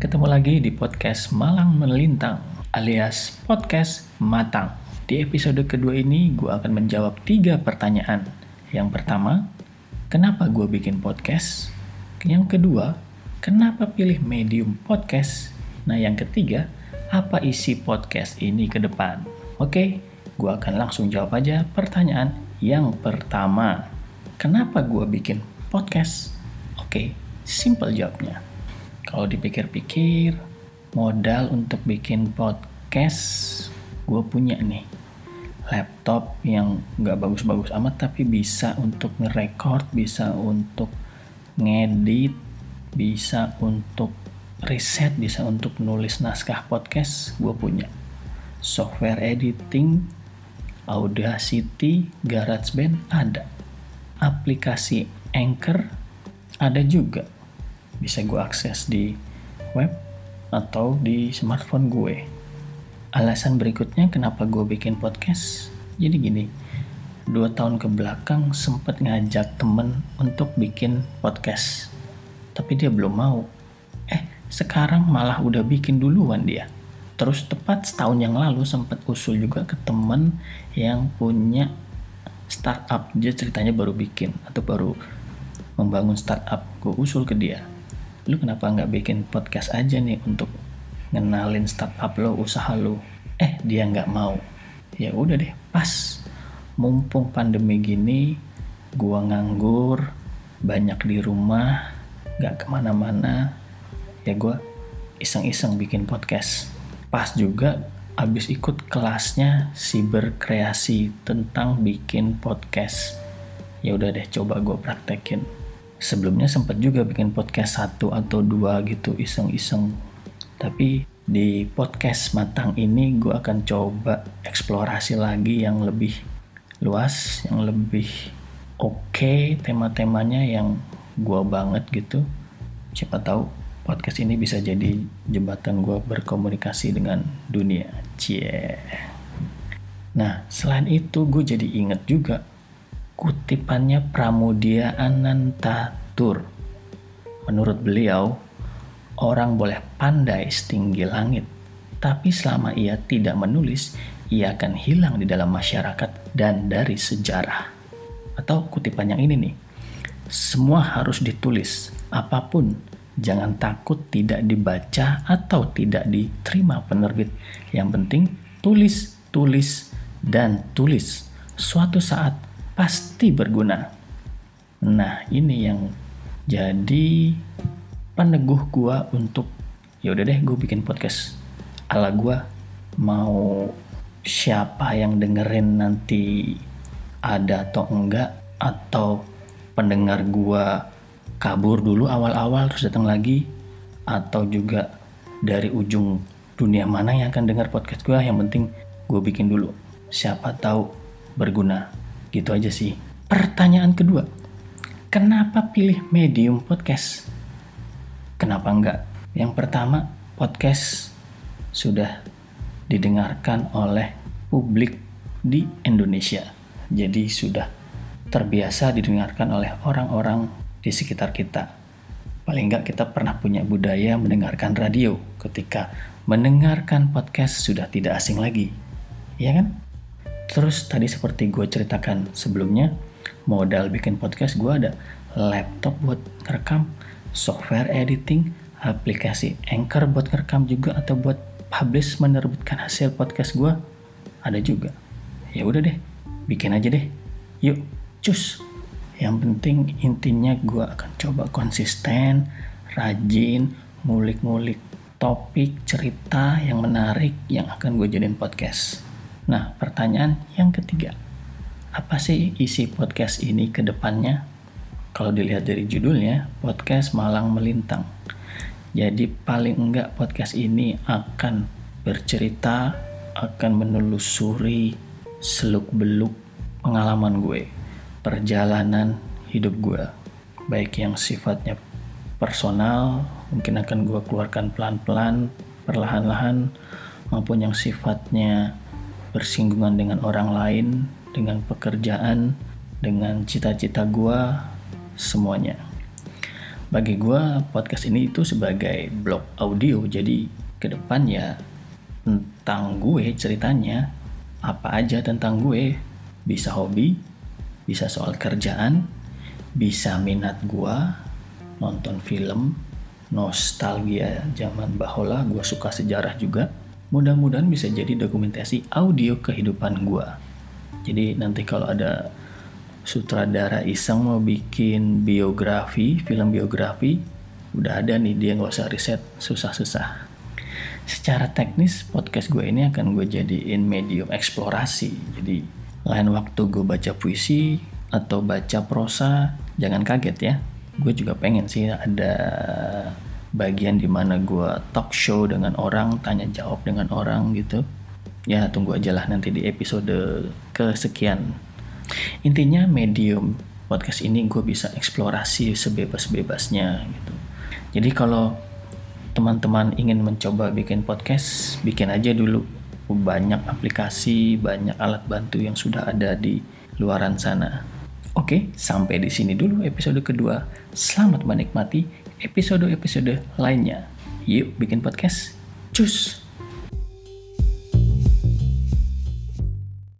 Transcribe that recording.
Ketemu lagi di podcast Malang Melintang alias podcast Matang. Di episode kedua ini gue akan menjawab tiga pertanyaan. Yang pertama, kenapa gue bikin podcast? Yang kedua, kenapa pilih medium podcast? Nah yang ketiga, apa isi podcast ini ke depan? Oke, gue akan langsung jawab aja pertanyaan yang pertama. Kenapa gue bikin podcast? Oke, simple jawabnya. Kalau dipikir-pikir, modal untuk bikin podcast gue punya nih. Laptop yang nggak bagus-bagus amat tapi bisa untuk ngerekord, bisa untuk ngedit, bisa untuk riset, bisa untuk nulis naskah podcast, gue punya. Software editing, Audacity, GarageBand ada. Aplikasi Anchor ada juga bisa gue akses di web atau di smartphone gue. Alasan berikutnya kenapa gue bikin podcast, jadi gini, dua tahun ke belakang sempet ngajak temen untuk bikin podcast, tapi dia belum mau. Eh, sekarang malah udah bikin duluan dia. Terus tepat setahun yang lalu sempet usul juga ke temen yang punya startup, dia ceritanya baru bikin atau baru membangun startup, gue usul ke dia lu kenapa nggak bikin podcast aja nih untuk ngenalin startup lo usaha lo? Eh dia nggak mau. Ya udah deh pas. Mumpung pandemi gini gua nganggur banyak di rumah nggak ke mana-mana. Ya gua iseng-iseng bikin podcast. Pas juga abis ikut kelasnya si berkreasi tentang bikin podcast. Ya udah deh coba gue praktekin sebelumnya sempat juga bikin podcast satu atau dua gitu iseng-iseng. Tapi di podcast matang ini gue akan coba eksplorasi lagi yang lebih luas yang lebih oke okay, tema-temanya yang gue banget gitu. Siapa tahu podcast ini bisa jadi jembatan gue berkomunikasi dengan dunia. Cie. Nah selain itu gue jadi inget juga kutipannya Pramudia Anantatur. Menurut beliau, orang boleh pandai setinggi langit, tapi selama ia tidak menulis, ia akan hilang di dalam masyarakat dan dari sejarah. Atau kutipan yang ini nih, semua harus ditulis, apa pun, jangan takut tidak dibaca atau tidak diterima penerbit. Yang penting tulis, tulis, dan tulis. Suatu saat pasti berguna. Nah, ini yang jadi peneguh gua untuk ya udah deh gue bikin podcast. Ala gua mau siapa yang dengerin nanti ada atau enggak atau pendengar gua kabur dulu awal-awal terus datang lagi atau juga dari ujung dunia mana yang akan dengar podcast gua yang penting gue bikin dulu. Siapa tahu berguna Gitu aja sih. Pertanyaan kedua, kenapa pilih medium podcast? Kenapa enggak? Yang pertama, podcast sudah didengarkan oleh publik di Indonesia. Jadi sudah terbiasa didengarkan oleh orang-orang di sekitar kita. Paling enggak kita pernah punya budaya mendengarkan radio ketika mendengarkan podcast sudah tidak asing lagi. Ya kan? Terus tadi seperti gue ceritakan sebelumnya, modal bikin podcast gue ada laptop buat rekam, software editing, aplikasi Anchor buat rekam juga atau buat publish menerbitkan hasil podcast gue ada juga. Ya udah deh, bikin aja deh. Yuk, cus. Yang penting intinya gue akan coba konsisten, rajin, ngulik-ngulik topik, cerita yang menarik yang akan gue jadiin podcast. Nah, pertanyaan yang ketiga. Apa sih isi podcast ini ke depannya? Kalau dilihat dari judulnya, podcast Malang Melintang. Jadi paling enggak podcast ini akan bercerita, akan menelusuri seluk-beluk pengalaman gue, perjalanan hidup gue. Baik yang sifatnya personal, mungkin akan gue keluarkan pelan-pelan, perlahan-lahan, maupun yang sifatnya bersinggungan dengan orang lain, dengan pekerjaan, dengan cita-cita gue, semuanya. bagi gue podcast ini itu sebagai blog audio jadi ke depan ya tentang gue ceritanya apa aja tentang gue bisa hobi bisa soal kerjaan bisa minat gue nonton film nostalgia zaman bahola gue suka sejarah juga mudah-mudahan bisa jadi dokumentasi audio kehidupan gue jadi nanti kalau ada sutradara iseng mau bikin biografi film biografi udah ada nih dia nggak usah riset susah-susah. Secara teknis podcast gue ini akan gue jadiin medium eksplorasi. Jadi lain waktu gue baca puisi atau baca prosa jangan kaget ya. Gue juga pengen sih ada bagian di mana gue talk show dengan orang tanya jawab dengan orang gitu. Ya tunggu aja lah nanti di episode kesekian. Intinya medium podcast ini gue bisa eksplorasi sebebas-bebasnya gitu. Jadi kalau teman-teman ingin mencoba bikin podcast bikin aja dulu. Banyak aplikasi banyak alat bantu yang sudah ada di luaran sana. Oke, sampai di sini dulu episode kedua. Selamat menikmati episode-episode lainnya. Yuk bikin podcast. Cus!